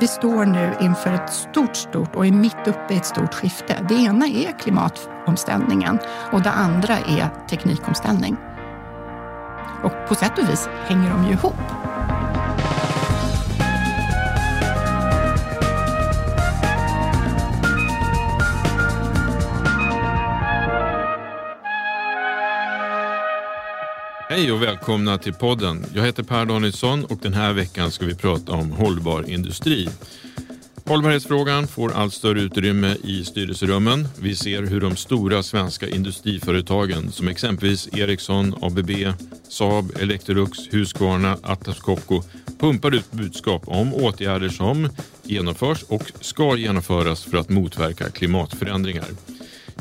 Vi står nu inför ett stort, stort och är mitt uppe i ett stort skifte. Det ena är klimatomställningen och det andra är teknikomställning. Och på sätt och vis hänger de ju ihop. Hej och välkomna till podden. Jag heter Per Danielsson och den här veckan ska vi prata om hållbar industri. Hållbarhetsfrågan får allt större utrymme i styrelserummen. Vi ser hur de stora svenska industriföretagen som exempelvis Ericsson, ABB, Saab, Electrolux, Husqvarna, Atlas Copco pumpar ut budskap om åtgärder som genomförs och ska genomföras för att motverka klimatförändringar.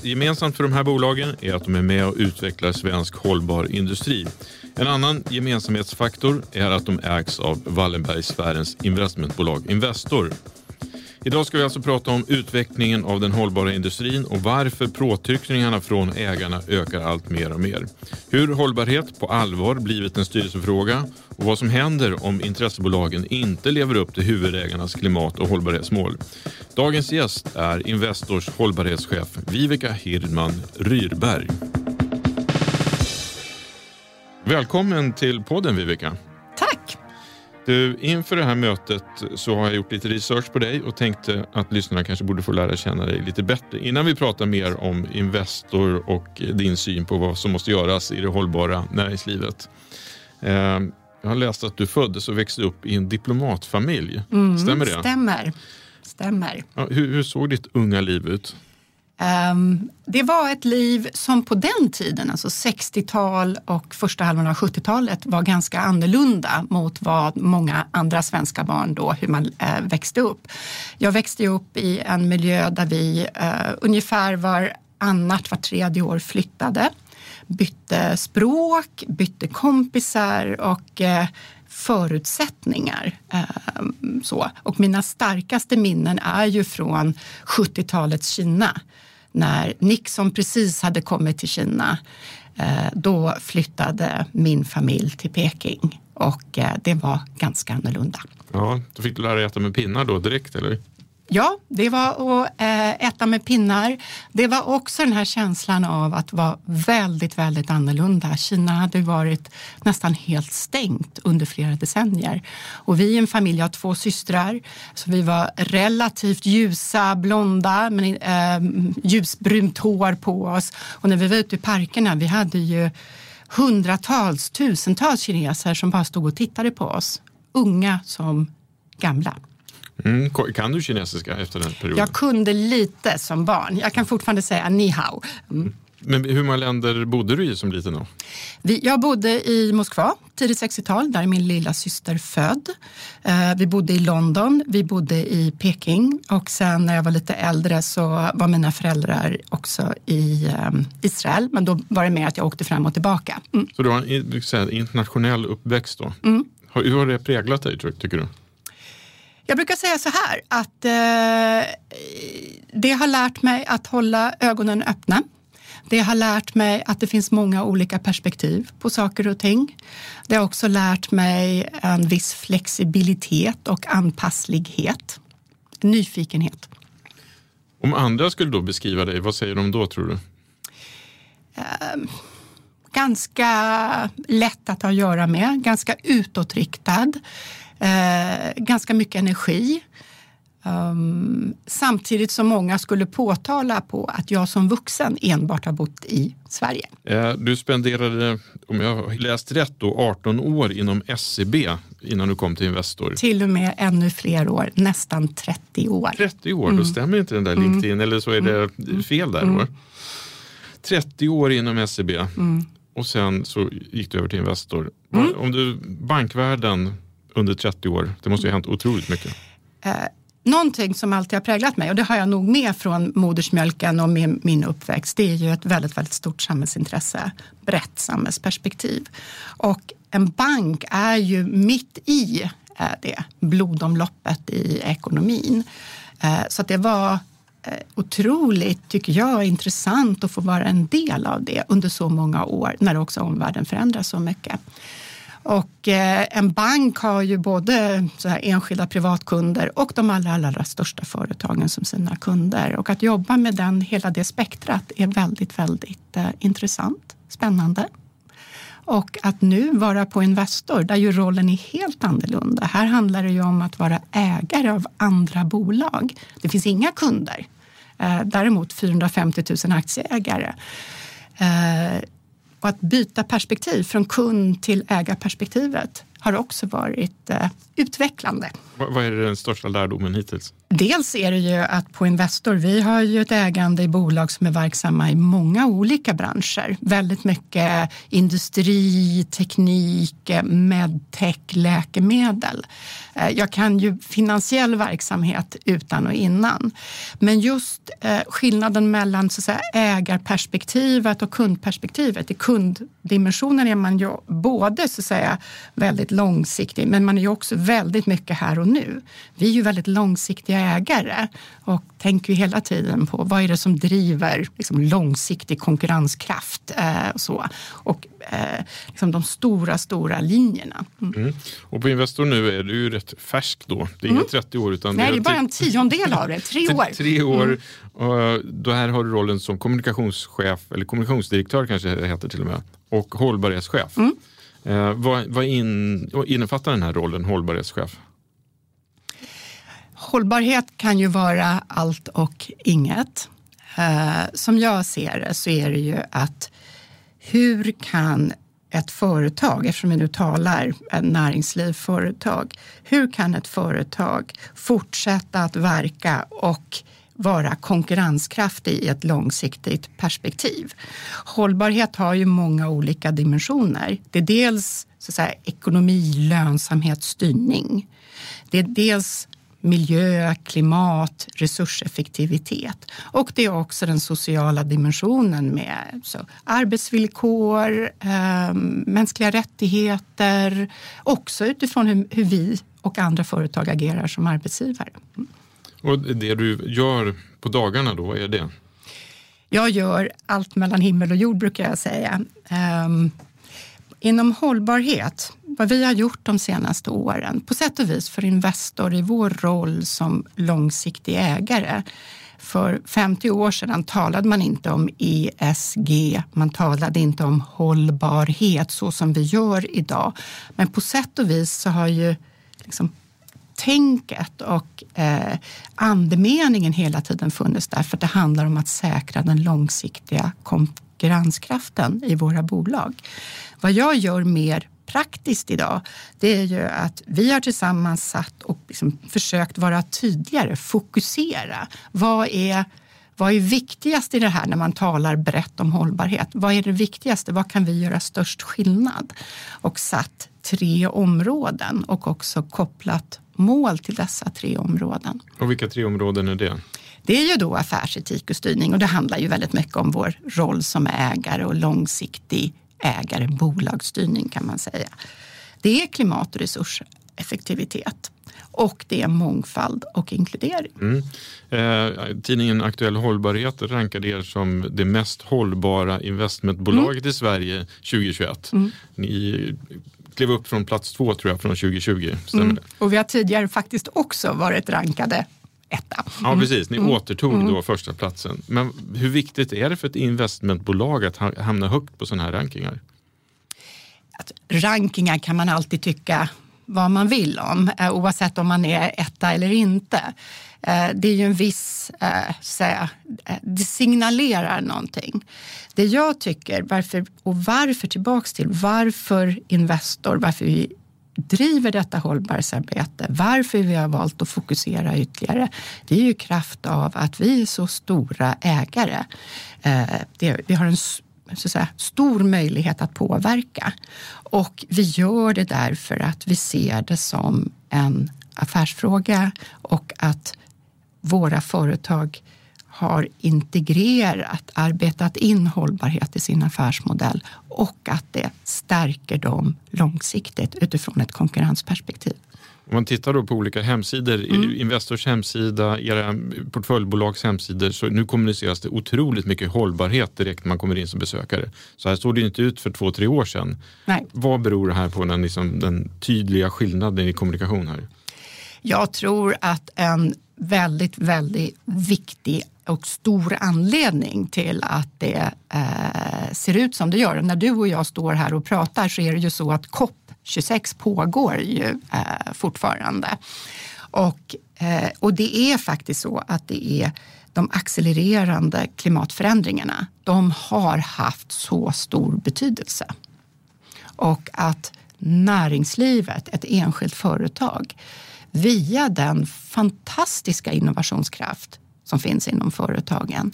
Gemensamt för de här bolagen är att de är med och utvecklar svensk hållbar industri. En annan gemensamhetsfaktor är att de ägs av Wallenbergsfärens investmentbolag Investor. Idag ska vi alltså prata om utvecklingen av den hållbara industrin och varför påtryckningarna från ägarna ökar allt mer och mer. Hur hållbarhet på allvar blivit en styrelsefråga och vad som händer om intressebolagen inte lever upp till huvudägarnas klimat och hållbarhetsmål. Dagens gäst är Investors hållbarhetschef Viveka Hirdman Ryrberg. Välkommen till podden Viveka. Du, inför det här mötet så har jag gjort lite research på dig och tänkte att lyssnarna kanske borde få lära känna dig lite bättre innan vi pratar mer om Investor och din syn på vad som måste göras i det hållbara näringslivet. Eh, Jag har läst att du föddes och växte upp i en diplomatfamilj. Stämmer det? Stämmer. Stämmer. Ja, hur, hur såg ditt unga liv ut? Um, det var ett liv som på den tiden, alltså 60-tal och första halvan av 70-talet var ganska annorlunda mot vad många andra svenska barn då, hur man uh, växte upp. Jag växte upp i en miljö där vi uh, ungefär var annat, var tredje år flyttade, bytte språk, bytte kompisar och eh, förutsättningar. Ehm, så. Och mina starkaste minnen är ju från 70-talets Kina när Nixon precis hade kommit till Kina. Eh, då flyttade min familj till Peking och eh, det var ganska annorlunda. Ja, då fick du lära dig äta med pinnar då direkt eller? Ja, det var att eh, äta med pinnar. Det var också den här känslan av att vara väldigt, väldigt annorlunda. Kina hade varit nästan helt stängt under flera decennier. Och vi är en familj, jag har två systrar, så vi var relativt ljusa, blonda, men eh, ljusbrunt hår på oss. Och när vi var ute i parkerna, vi hade ju hundratals, tusentals kineser som bara stod och tittade på oss. Unga som gamla. Mm, kan du kinesiska efter den perioden? Jag kunde lite som barn. Jag kan fortfarande säga ni hao. Mm. Men hur många länder bodde du i som liten då? Jag bodde i Moskva, tidigt 60-tal, där är min lilla syster född. Eh, vi bodde i London, vi bodde i Peking och sen när jag var lite äldre så var mina föräldrar också i eh, Israel. Men då var det mer att jag åkte fram och tillbaka. Mm. Så du har en internationell uppväxt då? Mm. Hur har det präglat dig tycker du? Jag brukar säga så här att eh, det har lärt mig att hålla ögonen öppna. Det har lärt mig att det finns många olika perspektiv på saker och ting. Det har också lärt mig en viss flexibilitet och anpasslighet. Nyfikenhet. Om andra skulle då beskriva dig, vad säger de då tror du? Eh, ganska lätt att ha att göra med, ganska utåtriktad, eh, ganska mycket energi. Um, samtidigt som många skulle påtala på att jag som vuxen enbart har bott i Sverige. Eh, du spenderade, om jag har läst rätt, då, 18 år inom SCB e innan du kom till Investor. Till och med ännu fler år, nästan 30 år. 30 år, mm. då stämmer inte den där LinkedIn, mm. eller så är det mm. fel där. Mm. 30 år inom SCB e mm. och sen så gick du över till Investor. Mm. Om du, bankvärlden under 30 år, det måste ju ha hänt otroligt mycket. Eh, Någonting som alltid har präglat mig, och det har jag nog med från modersmjölken och min, min uppväxt, det är ju ett väldigt, väldigt stort samhällsintresse, brett samhällsperspektiv. Och en bank är ju mitt i eh, det blodomloppet i ekonomin. Eh, så det var eh, otroligt, tycker jag, intressant att få vara en del av det under så många år när också omvärlden förändras så mycket. Och eh, en bank har ju både så här enskilda privatkunder och de allra, allra största företagen som sina kunder. Och att jobba med den, hela det spektrat är väldigt, väldigt eh, intressant, spännande. Och att nu vara på Investor, där ju rollen är helt annorlunda. Här handlar det ju om att vara ägare av andra bolag. Det finns inga kunder. Eh, däremot 450 000 aktieägare. Och att byta perspektiv från kund till ägarperspektivet har också varit eh, utvecklande. Vad är den största lärdomen hittills? Dels är det ju att på Investor, vi har ju ett ägande i bolag som är verksamma i många olika branscher. Väldigt mycket industri, teknik, medtech, läkemedel. Eh, jag kan ju finansiell verksamhet utan och innan. Men just eh, skillnaden mellan så att säga, ägarperspektivet och kundperspektivet. I kunddimensionen är man ju både så att säga, väldigt långsiktig men man är ju också väldigt mycket här och nu. Vi är ju väldigt långsiktiga ägare och tänker ju hela tiden på vad är det som driver liksom, långsiktig konkurrenskraft eh, och så. Och eh, liksom de stora, stora linjerna. Mm. Mm. Och på Investor nu är du ju rätt färsk då. Det är mm. 30 år utan Nej, det är bara en tiondel av det. Tre år. Tre år. Mm. Och då här har du rollen som kommunikationschef, eller kommunikationsdirektör kanske det heter till och med, och hållbarhetschef. Eh, vad, vad in, innefattar den här rollen, hållbarhetschef? Hållbarhet kan ju vara allt och inget. Eh, som jag ser det så är det ju att hur kan ett företag, eftersom vi nu talar näringsliv, företag, hur kan ett företag fortsätta att verka och vara konkurrenskraftig i ett långsiktigt perspektiv. Hållbarhet har ju många olika dimensioner. Det är dels så att säga, ekonomi, lönsamhet, styrning. Det är dels miljö, klimat, resurseffektivitet. Och det är också den sociala dimensionen med så, arbetsvillkor, eh, mänskliga rättigheter, också utifrån hur, hur vi och andra företag agerar som arbetsgivare. Mm. Och det du gör på dagarna då, vad är det? Jag gör allt mellan himmel och jord brukar jag säga. Um, inom hållbarhet, vad vi har gjort de senaste åren, på sätt och vis för Investor i vår roll som långsiktig ägare. För 50 år sedan talade man inte om ESG, man talade inte om hållbarhet så som vi gör idag. Men på sätt och vis så har ju liksom tänket och eh, andemeningen hela tiden funnits där för det handlar om att säkra den långsiktiga konkurrenskraften i våra bolag. Vad jag gör mer praktiskt idag, det är ju att vi har tillsammans satt och liksom försökt vara tydligare, fokusera. Vad är vad är viktigast i det här när man talar brett om hållbarhet? Vad är det viktigaste? Vad kan vi göra störst skillnad? Och satt tre områden och också kopplat mål till dessa tre områden. Och vilka tre områden är det? Det är ju då affärsetik och styrning och det handlar ju väldigt mycket om vår roll som ägare och långsiktig ägare, bolagsstyrning kan man säga. Det är klimat och resurseffektivitet och det är mångfald och inkludering. Mm. Eh, tidningen Aktuell Hållbarhet rankade er som det mest hållbara investmentbolaget mm. i Sverige 2021. Mm. Ni klev upp från plats två tror jag från 2020. Stämmer mm. det? Och vi har tidigare faktiskt också varit rankade etta. Ja mm. precis, ni mm. återtog då första platsen. Men hur viktigt är det för ett investmentbolag att hamna högt på sådana här rankingar? Att rankingar kan man alltid tycka vad man vill om, eh, oavsett om man är etta eller inte. Eh, det är ju en viss, eh, säga, det signalerar någonting. Det jag tycker, varför, och varför tillbaks till varför Investor, varför vi driver detta hållbarhetsarbete, varför vi har valt att fokusera ytterligare, det är ju kraft av att vi är så stora ägare. Vi har en så att säga, stor möjlighet att påverka. Och vi gör det därför att vi ser det som en affärsfråga och att våra företag har integrerat, arbetat in hållbarhet i sin affärsmodell och att det stärker dem långsiktigt utifrån ett konkurrensperspektiv. Om man tittar då på olika hemsidor, mm. Investors hemsida, era portföljbolags hemsidor, så nu kommuniceras det otroligt mycket hållbarhet direkt när man kommer in som besökare. Så här såg det inte ut för två, tre år sedan. Nej. Vad beror det här på, den, liksom, den tydliga skillnaden i kommunikation här? Jag tror att en väldigt, väldigt viktig och stor anledning till att det eh, ser ut som det gör. När du och jag står här och pratar så är det ju så att COP 26 pågår ju eh, fortfarande. Och, eh, och det är faktiskt så att det är de accelererande klimatförändringarna, de har haft så stor betydelse. Och att näringslivet, ett enskilt företag, via den fantastiska innovationskraft som finns inom företagen,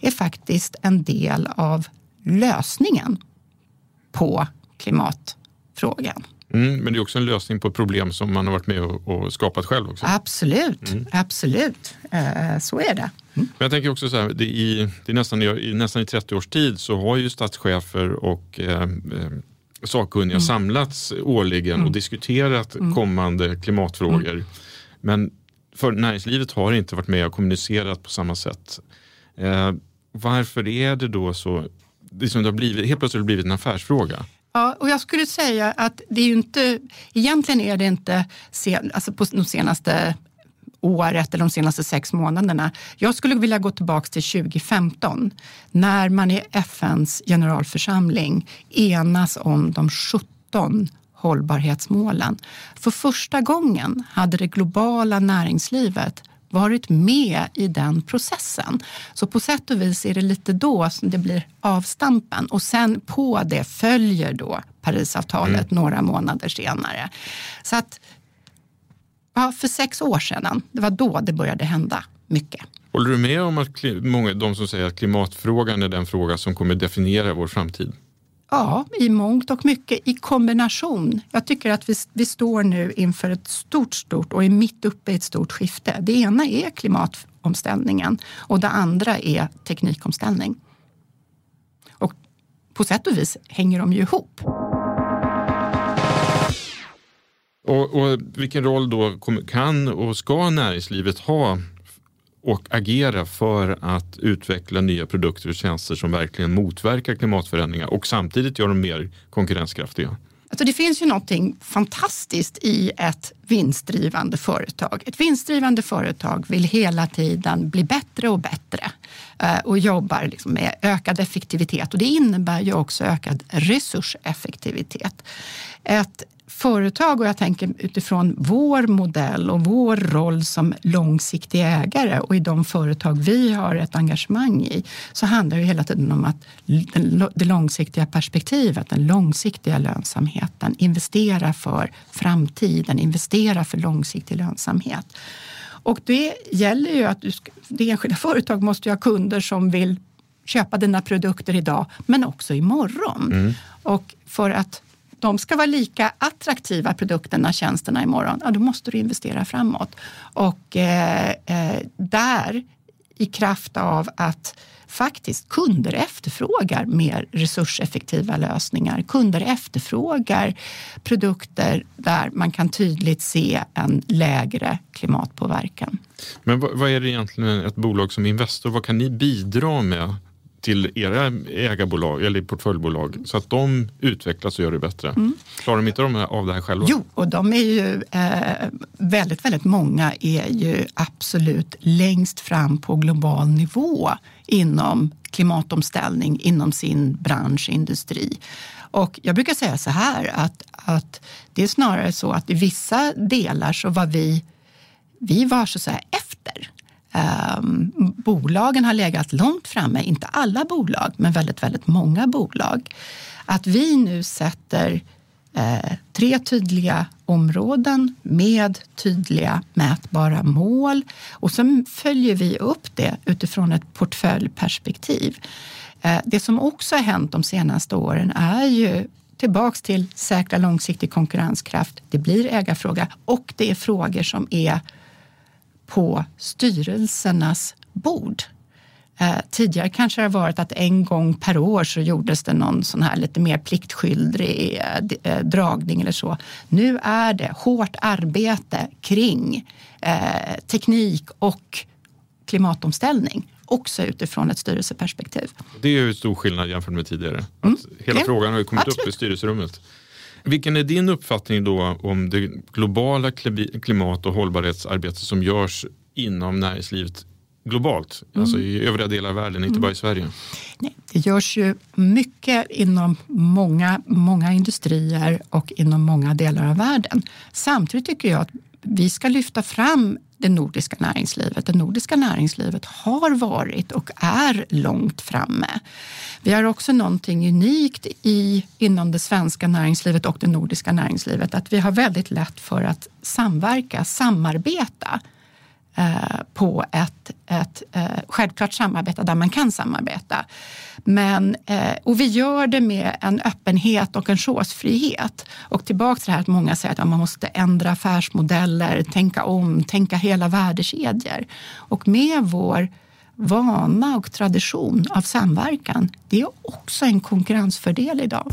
är faktiskt en del av lösningen på klimat klimatfrågan. Mm, men det är också en lösning på ett problem som man har varit med och, och skapat själv också. Absolut, mm. absolut. Uh, så är det. Mm. Men jag tänker också så här, det i, det är nästan, i, nästan i 30 års tid så har ju statschefer och eh, eh sakkunniga mm. samlats årligen och mm. diskuterat mm. kommande klimatfrågor. Men för näringslivet har inte varit med och kommunicerat på samma sätt. Eh, varför är det då så, liksom det har blivit, helt plötsligt har det blivit en affärsfråga? Ja, och jag skulle säga att det är ju inte, egentligen är det inte sen, alltså på de senaste året eller de senaste sex månaderna. Jag skulle vilja gå tillbaka till 2015 när man i FNs generalförsamling enas om de 17 hållbarhetsmålen. För första gången hade det globala näringslivet varit med i den processen. Så på sätt och vis är det lite då som det blir avstampen och sen på det följer då Parisavtalet mm. några månader senare. Så att ja, för sex år sedan, det var då det började hända mycket. Håller du med om att många, de som säger att klimatfrågan är den fråga som kommer definiera vår framtid? Ja, i mångt och mycket i kombination. Jag tycker att vi, vi står nu inför ett stort, stort och är mitt uppe i ett stort skifte. Det ena är klimatomställningen och det andra är teknikomställning. Och på sätt och vis hänger de ju ihop. Och, och vilken roll då kan och ska näringslivet ha och agera för att utveckla nya produkter och tjänster som verkligen motverkar klimatförändringar och samtidigt gör dem mer konkurrenskraftiga? Alltså det finns ju någonting fantastiskt i ett vinstdrivande företag. Ett vinstdrivande företag vill hela tiden bli bättre och bättre eh, och jobbar liksom med ökad effektivitet och det innebär ju också ökad resurseffektivitet. Ett företag och jag tänker utifrån vår modell och vår roll som långsiktig ägare och i de företag vi har ett engagemang i så handlar det hela tiden om att det långsiktiga perspektivet, den långsiktiga lönsamheten, investera för framtiden, investera för långsiktig lönsamhet. Och det gäller ju att du det enskilda företag måste ha kunder som vill köpa dina produkter idag, men också imorgon. Mm. Och för att de ska vara lika attraktiva, produkterna, och tjänsterna imorgon, ja, då måste du investera framåt. Och eh, eh, där, i kraft av att faktiskt kunder efterfrågar mer resurseffektiva lösningar. Kunder efterfrågar produkter där man kan tydligt se en lägre klimatpåverkan. Men vad, vad är det egentligen ett bolag som Investor, vad kan ni bidra med till era ägarbolag eller portföljbolag så att de utvecklas och gör det bättre. Mm. Klarar de inte de av det här själva? Jo, och de är ju eh, väldigt, väldigt många är ju absolut längst fram på global nivå inom klimatomställning inom sin bransch, industri. Och jag brukar säga så här att, att det är snarare så att i vissa delar så var vi, vi var så att säga efter. Um, bolagen har legat långt framme, inte alla bolag, men väldigt, väldigt många bolag. Att vi nu sätter eh, tre tydliga områden med tydliga mätbara mål och sen följer vi upp det utifrån ett portföljperspektiv. Eh, det som också har hänt de senaste åren är ju tillbaks till säkra långsiktig konkurrenskraft. Det blir ägarfråga och det är frågor som är på styrelsernas bord. Eh, tidigare kanske det har varit att en gång per år så gjordes det någon sån här lite mer pliktskyldig eh, eh, dragning eller så. Nu är det hårt arbete kring eh, teknik och klimatomställning också utifrån ett styrelseperspektiv. Det är ju stor skillnad jämfört med tidigare. Mm. Hela ja, frågan har ju kommit absolut. upp i styrelserummet. Vilken är din uppfattning då om det globala klimat och hållbarhetsarbete som görs inom näringslivet globalt, mm. alltså i övriga delar av världen, inte mm. bara i Sverige? Nej, det görs ju mycket inom många, många industrier och inom många delar av världen. Samtidigt tycker jag att vi ska lyfta fram det nordiska näringslivet. Det nordiska näringslivet har varit och är långt framme. Vi har också någonting unikt i, inom det svenska näringslivet och det nordiska näringslivet, att vi har väldigt lätt för att samverka, samarbeta Eh, på ett, ett eh, självklart samarbete där man kan samarbeta. Men, eh, och vi gör det med en öppenhet och en chosefrihet. Och tillbaka till det här att många säger att man måste ändra affärsmodeller, tänka om, tänka hela värdekedjor. Och med vår vana och tradition av samverkan, det är också en konkurrensfördel idag.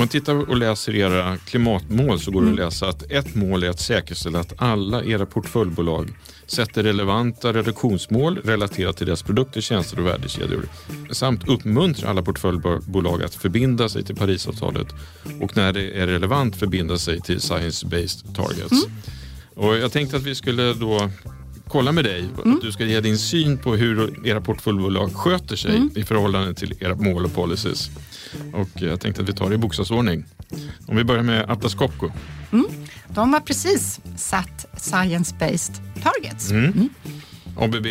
Man tittar och läser era klimatmål så går det att läsa att ett mål är att säkerställa att alla era portföljbolag sätter relevanta reduktionsmål relaterat till deras produkter, tjänster och värdekedjor. Samt uppmuntra alla portföljbolag att förbinda sig till Parisavtalet och när det är relevant förbinda sig till Science-Based Targets. Och jag tänkte att vi skulle då kolla med dig, att du ska ge din syn på hur era portföljbolag sköter sig i förhållande till era mål och policies. Och jag tänkte att vi tar det i bokstavsordning. Om vi börjar med Atlas Copco. De har precis satt science-based targets. Mm. ABB.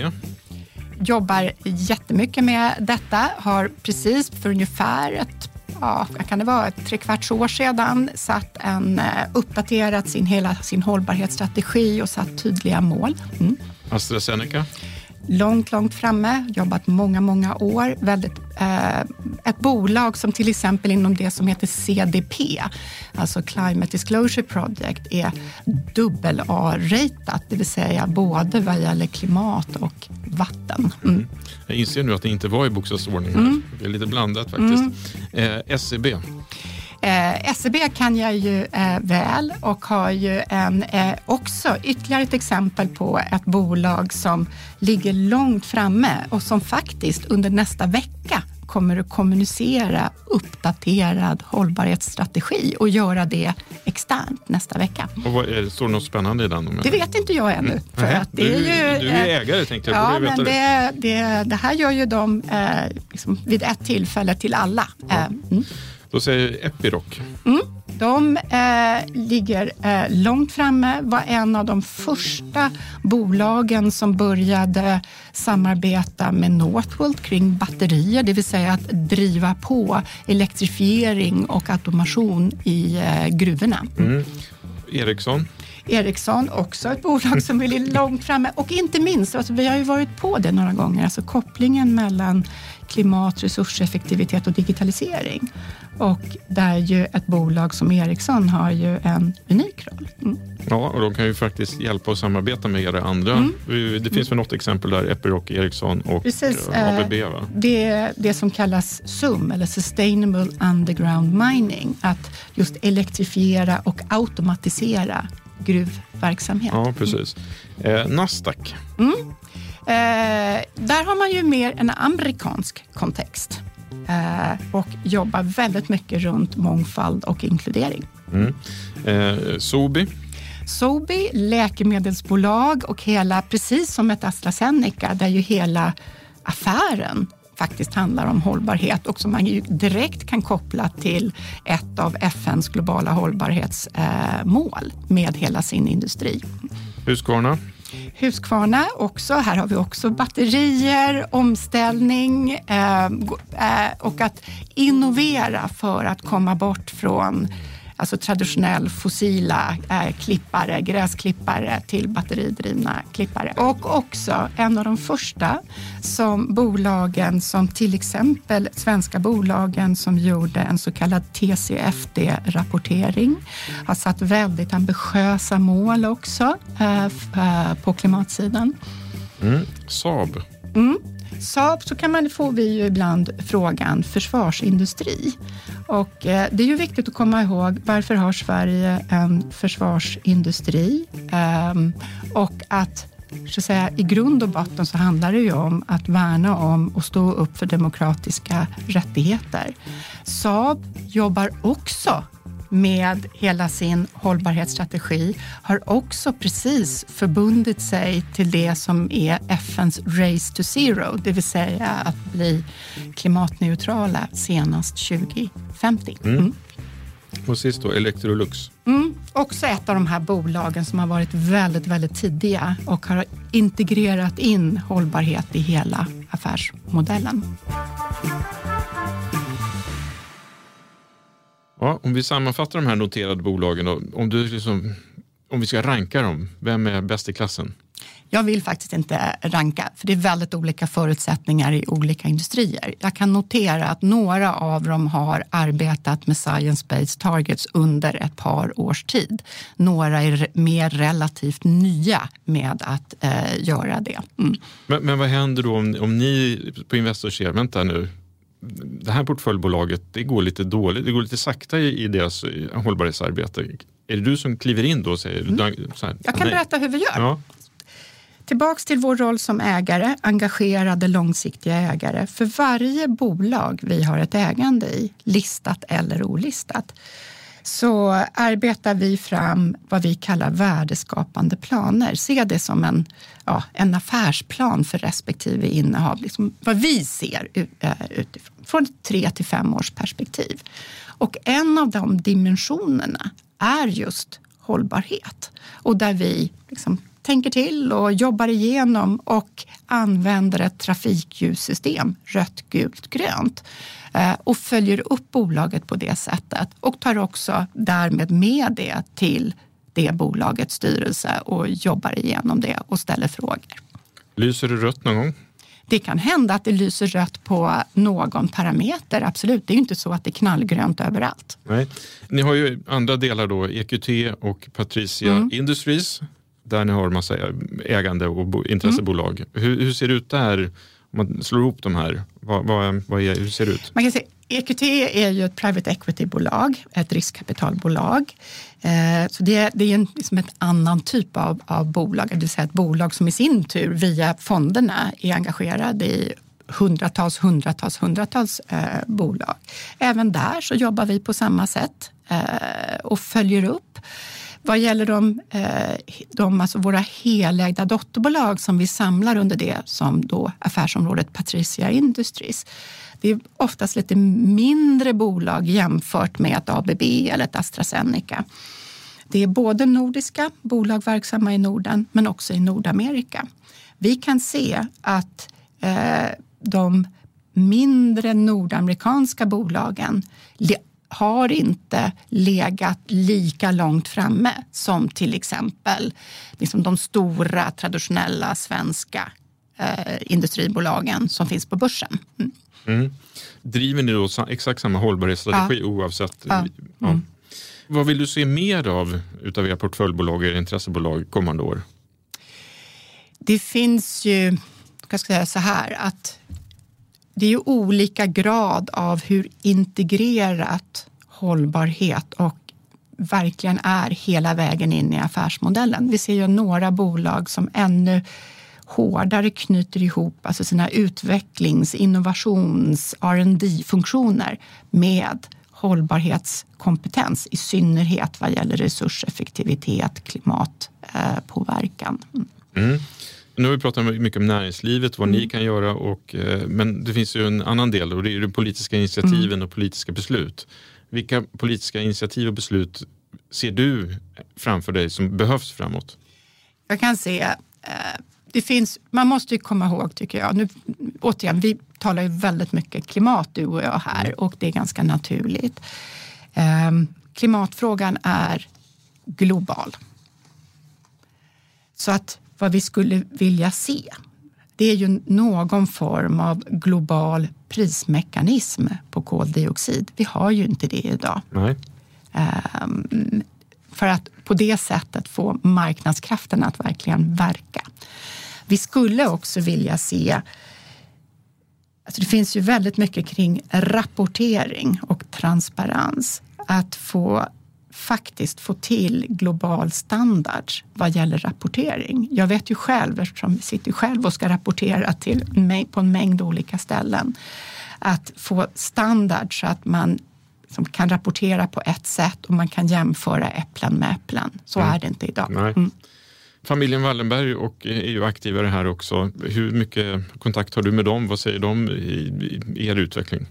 Jobbar jättemycket med detta. Har precis för ungefär ett Ja, kan det vara, ett trekvarts år sedan satt en, eh, uppdaterat sin, hela sin hållbarhetsstrategi och satt tydliga mål. Mm. AstraZeneca. långt, långt framme, jobbat många, många år. Väldigt, eh, ett bolag som till exempel inom det som heter CDP, alltså Climate Disclosure Project, är dubbel A-ratat, det vill säga både vad gäller klimat och vatten. Mm. Jag inser nu att det inte var i bokstavsordning. Mm. Det är lite blandat faktiskt. Eh, SEB. Eh, SEB kan jag ju eh, väl och har ju en, eh, också ytterligare ett exempel på ett bolag som ligger långt framme och som faktiskt under nästa vecka kommer att kommunicera uppdaterad hållbarhetsstrategi och göra det externt nästa vecka. Och vad är det, står det något spännande i den? Det vet inte jag ännu. För Nej, att det du, är ju, du är eh, ägare tänkte jag. Ja, men det, det, det här gör ju de eh, liksom vid ett tillfälle till alla. Eh, mm. Då säger Epiroc. Mm. De eh, ligger eh, långt framme, var en av de första bolagen som började samarbeta med Northvolt kring batterier, det vill säga att driva på elektrifiering och automation i eh, gruvorna. Mm. Ericsson. Ericsson, också ett bolag som är långt framme. Och inte minst, alltså vi har ju varit på det några gånger, alltså kopplingen mellan klimat, resurseffektivitet och digitalisering. Och där ju ett bolag som Ericsson har ju en unik roll. Mm. Ja, och de kan ju faktiskt hjälpa och samarbeta med era andra. Mm. Det finns väl något exempel där, Epiroc, Ericsson och Precis, eh, ABB eh, va? Det det som kallas SUM, eller Sustainable Underground Mining. Att just elektrifiera och automatisera gruvverksamhet. Ja, precis. Eh, Nasdaq. Mm. Eh, där har man ju mer en amerikansk kontext och jobbar väldigt mycket runt mångfald och inkludering. Mm. Eh, Sobi. Sobi, läkemedelsbolag och hela, precis som ett AstraZeneca, där ju hela affären faktiskt handlar om hållbarhet och som man ju direkt kan koppla till ett av FNs globala hållbarhetsmål med hela sin industri. Husqvarna. Huskvarna också. Här har vi också batterier, omställning eh, eh, och att innovera för att komma bort från alltså traditionell fossila eh, klippare, gräsklippare till batteridrivna klippare. Och också en av de första som bolagen som till exempel svenska bolagen som gjorde en så kallad TCFD-rapportering har satt väldigt ambitiösa mål också eh, eh, på klimatsidan. Mm. Saab. Mm. Saab så kan man, får vi ju ibland frågan försvarsindustri. Och eh, det är ju viktigt att komma ihåg varför har Sverige en försvarsindustri? Ehm, och att, så att säga, i grund och botten så handlar det ju om att värna om och stå upp för demokratiska rättigheter. Saab jobbar också med hela sin hållbarhetsstrategi har också precis förbundit sig till det som är FNs Race to Zero, det vill säga att bli klimatneutrala senast 2050. Mm. Och sist då Electrolux. Mm, också ett av de här bolagen som har varit väldigt, väldigt tidiga och har integrerat in hållbarhet i hela affärsmodellen. Ja, om vi sammanfattar de här noterade bolagen, då, om, du liksom, om vi ska ranka dem, vem är bäst i klassen? Jag vill faktiskt inte ranka, för det är väldigt olika förutsättningar i olika industrier. Jag kan notera att några av dem har arbetat med science-based targets under ett par års tid. Några är mer relativt nya med att eh, göra det. Mm. Men, men, vad händer då om, om ni på Investor ser, vänta nu, det här portföljbolaget det går lite dåligt, det går lite sakta i, i deras eh, hållbarhetsarbete. Är det du som kliver in då och säger mm. här, Jag kan nej. berätta hur vi gör. Ja. Tillbaks till vår roll som ägare, engagerade långsiktiga ägare. För varje bolag vi har ett ägande i, listat eller olistat, så arbetar vi fram vad vi kallar värdeskapande planer. Se det som en, ja, en affärsplan för respektive innehav. Liksom vad vi ser eh, utifrån, från ett tre till fem års perspektiv. Och en av de dimensionerna är just hållbarhet och där vi liksom tänker till och jobbar igenom och använder ett trafikljussystem, rött, gult, grönt eh, och följer upp bolaget på det sättet och tar också därmed med det till det bolagets styrelse och jobbar igenom det och ställer frågor. Lyser det rött någon gång? Det kan hända att det lyser rött på någon parameter, absolut. Det är ju inte så att det är knallgrönt överallt. Nej. Ni har ju andra delar då, EQT och Patricia mm. Industries där ni har massa ägande och intressebolag. Mm. Hur, hur, ser det ut där? Om man slår ihop de här, vad, vad, vad är, hur ser det ut? Man kan säga, EQT är ju ett private equity-bolag, ett riskkapitalbolag. Eh, så det, det är en liksom ett annan typ av, av bolag, det vill säga ett bolag som i sin tur via fonderna är engagerade i hundratals, hundratals, hundratals eh, bolag. Även där så jobbar vi på samma sätt eh, och följer upp vad gäller de, eh, de, alltså våra helägda dotterbolag som vi samlar under det som då affärsområdet Patricia Industries. Det är oftast lite mindre bolag jämfört med ett ABB eller ett AstraZeneca. Det är både nordiska bolag verksamma i Norden men också i Nordamerika. Vi kan se att eh, de mindre nordamerikanska bolagen har inte legat lika långt framme som till exempel liksom de stora traditionella svenska eh, industribolagen som finns på börsen. Mm. Mm. Driver ni då exakt samma hållbarhetsstrategi ja. oavsett? Ja. Ja. Mm. Vad vill du se mer av utav era portföljbolag och intressebolag kommande år? Det finns ju, jag ska säga så här, att det är ju olika grad av hur integrerat hållbarhet och verkligen är hela vägen in i affärsmodellen. Vi ser ju några bolag som ännu hårdare knyter ihop alltså sina utvecklings, innovations, R&D funktioner med hållbarhetskompetens, i synnerhet vad gäller resurseffektivitet, klimatpåverkan. Mm. Mm. Nu har vi pratat mycket om näringslivet, vad mm. ni kan göra, och, eh, men det finns ju en annan del och det är de politiska initiativen mm. och politiska beslut. Vilka politiska initiativ och beslut ser du framför dig som behövs framåt? Jag kan se, eh, det finns, man måste ju komma ihåg tycker jag, nu, återigen, vi talar ju väldigt mycket klimat du och jag här mm. och det är ganska naturligt. Ehm, klimatfrågan är global. Så att vad vi skulle vilja se, det är ju någon form av global prismekanism på koldioxid. Vi har ju inte det idag. Um, för att på det sättet få marknadskrafterna att verkligen verka. Vi skulle också vilja se Alltså det finns ju väldigt mycket kring rapportering och transparens. Att få faktiskt få till global standard vad gäller rapportering. Jag vet ju själv, eftersom vi sitter själv och ska rapportera till, på en mängd olika ställen, att få standard så att man som kan rapportera på ett sätt och man kan jämföra äpplen med äpplen. Så Mm. är det inte idag. Mm. Familjen Wallenberg och är ju aktivare här också. Hur mycket kontakt har du med dem? Vad säger de i, i er utveckling?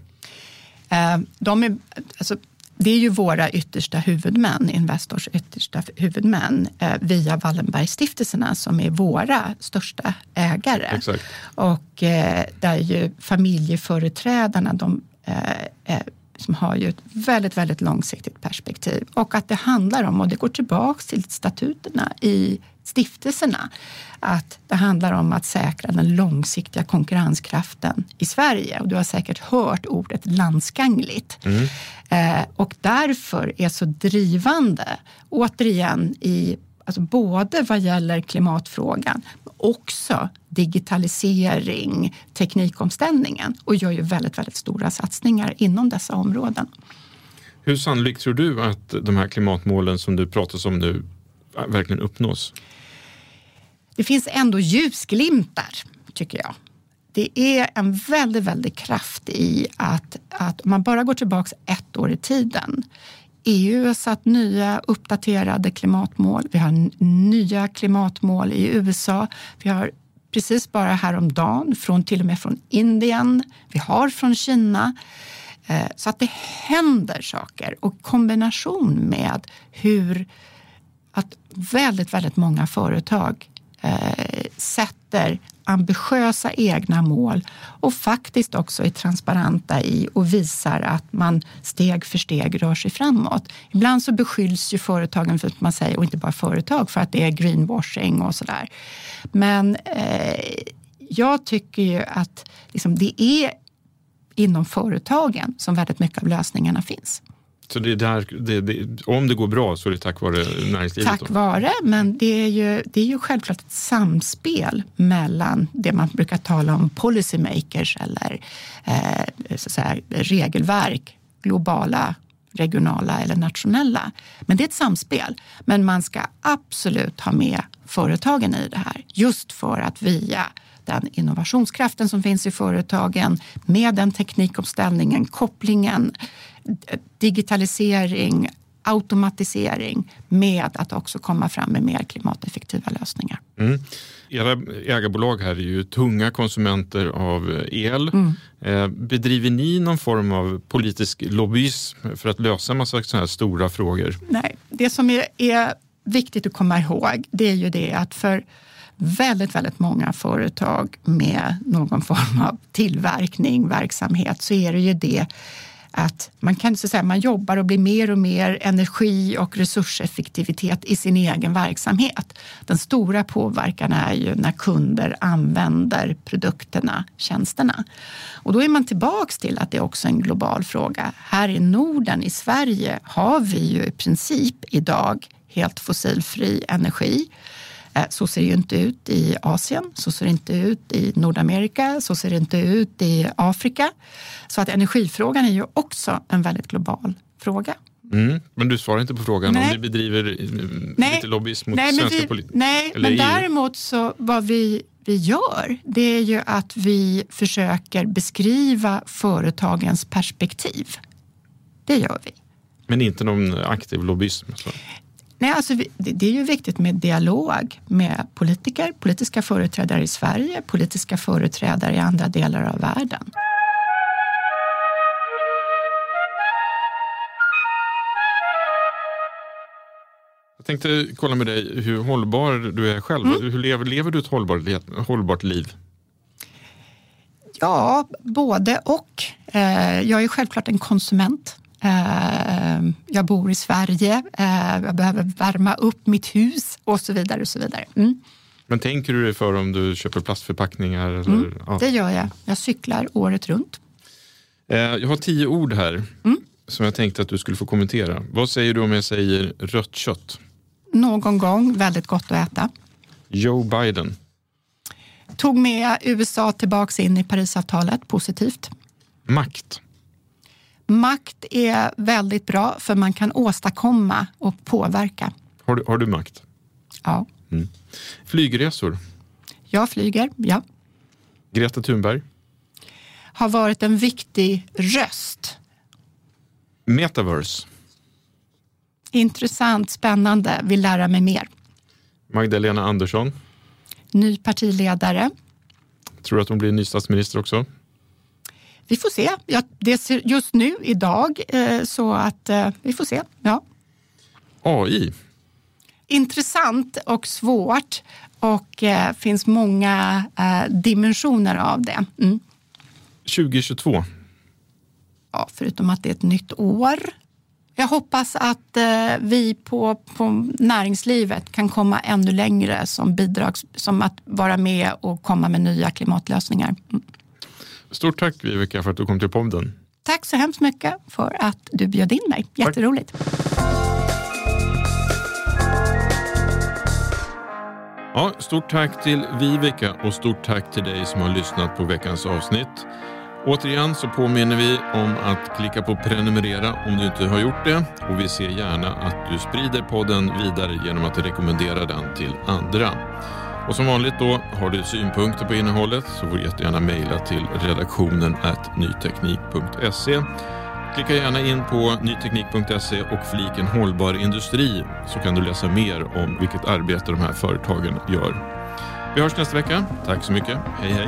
Eh, De är, alltså, det är ju våra yttersta huvudmän, Investors yttersta huvudmän, eh, via Wallenbergstiftelserna som är våra största ägare. Exakt. Och eh, där ju familjeföreträdarna, de eh, eh, som har ju ett väldigt, väldigt långsiktigt perspektiv. Och att det handlar om, och det går tillbaks till statuterna i stiftelserna, att det handlar om att säkra den långsiktiga konkurrenskraften i Sverige. Och du har säkert hört ordet landsgangligt. Eh, och därför är så drivande, återigen, i Alltså både vad gäller klimatfrågan, men också digitalisering, teknikomställningen och gör ju väldigt, väldigt stora satsningar inom dessa områden. Hur sannolikt tror du att de här klimatmålen som du pratar om nu verkligen uppnås? Det finns ändå ljusglimtar, tycker jag. Det är en väldigt, väldigt kraft i att, att om man bara går tillbaka ett år i tiden. EU har satt nya uppdaterade klimatmål. Vi har nya klimatmål i USA. Vi har precis bara häromdagen, från, till och med från Indien. Vi har från Kina. Eh, så att det händer saker och i kombination med hur att väldigt, väldigt många företag eh, sätter ambitiösa egna mål och faktiskt också är transparenta i och visar att man steg för steg rör sig framåt. Ibland så beskylls ju företagen för att man säger, och inte bara företag, för att det är greenwashing och sådär. Men eh, jag tycker ju att liksom, det är inom företagen som väldigt mycket av lösningarna finns. Så det är där, det, det, om det går bra så är det tack vare näringslivet? Tack då? vare, men det är, ju, det är ju självklart ett samspel mellan det man brukar tala om policymakers eller eh, så säga, regelverk, globala, regionala eller nationella. Men det är ett samspel. Men man ska absolut ha med företagen i det här just för att via den innovationskraften som finns i företagen med den teknikomställningen, kopplingen, digitalisering, automatisering med att också komma fram med mer klimateffektiva lösningar. Mm. Era ägarbolag här är ju tunga konsumenter av el. Mm. Eh, bedriver ni någon form av politisk lobbyism för att lösa en massa sådana här stora frågor? Nej, det som är, är viktigt att komma ihåg det är ju det att för väldigt, väldigt många företag med någon form av tillverkning, verksamhet, så är det ju det att man kan så att säga, man jobbar och blir mer och mer energi och resurseffektivitet i sin egen verksamhet. Den stora påverkan är ju när kunder använder produkterna, tjänsterna. Och då är man tillbaks till att det är också en global fråga. Här i Norden, i Sverige, har vi ju i princip idag helt fossilfri energi. Eh, Så ser det ju inte ut i Asien, så ser det inte ut i Nordamerika, så ser det inte ut i Afrika. Så att energifrågan är ju också en väldigt global fråga. Mm. Men du svarar inte på frågan Nej. om ni bedriver eh, lite lobbyism mot nej, svenska politiker? nej, men EU? däremot så vad vi, vi gör, det är ju att vi försöker beskriva företagens perspektiv. Det gör vi. Men inte någon aktiv lobbyism? Så. Nej, alltså vi, det, det är ju viktigt med dialog med politiker, politiska företrädare i Sverige, politiska företrädare i andra delar av världen. Jag tänkte kolla med dig hur hållbar du är själv. Mm. Hur lever, lever du ett hållbart, hållbart liv? Ja, både och. Eh, Jag är självklart en konsument. Eh, Jag bor i Sverige, Eh, jag behöver värma upp mitt hus och så vidare. Och så vidare. Mm. Men tänker du dig för om du köper plastförpackningar? Eller, Mm, ja. Det gör jag. Jag cyklar året runt. Eh, Jag har tio ord här Mm. som jag tänkte att du skulle få kommentera. Vad säger du om jag säger rött kött? Någon gång väldigt gott att äta. Joe Biden. Tog med USA tillbaks in i Parisavtalet, positivt. Makt. Makt är väldigt bra för man kan åstadkomma och påverka. Har du, har du makt? Ja, Mm. Flygresor. jag flyger, ja. Greta Thunberg. Har varit en viktig röst. Metaverse. Intressant, spännande, vill lära mig mer. Magdalena Andersson. Ny partiledare. Tror du att hon blir ny statsminister också? Vi får se. Ja, det ser just nu, idag, eh, så att eh, vi får se. Ja. AI. Intressant och svårt och eh, finns många eh, dimensioner av det. Mm. 2022. Ja, förutom att det är ett nytt år. Jag hoppas att eh, vi på, på näringslivet kan komma ännu längre som bidrag, som att vara med och komma med nya klimatlösningar. Mm. Stort tack Viveka för att du kom till podden. Tack så hemskt mycket för att du bjöd in mig. Jätteroligt. Ja, stort tack till Viveka och stort tack till dig som har lyssnat på veckans avsnitt. Återigen så påminner vi om att klicka på prenumerera om du inte har gjort det och vi ser gärna att du sprider podden vidare genom att rekommendera den till andra. Och som vanligt då, har du synpunkter på innehållet så får du jättegärna mejla till redaktionen nyteknik.se. Klicka gärna in på nyteknik.se och fliken hållbar industri så kan du läsa mer om vilket arbete de här företagen gör. Vi hörs nästa vecka. Tack så mycket. Hej hej.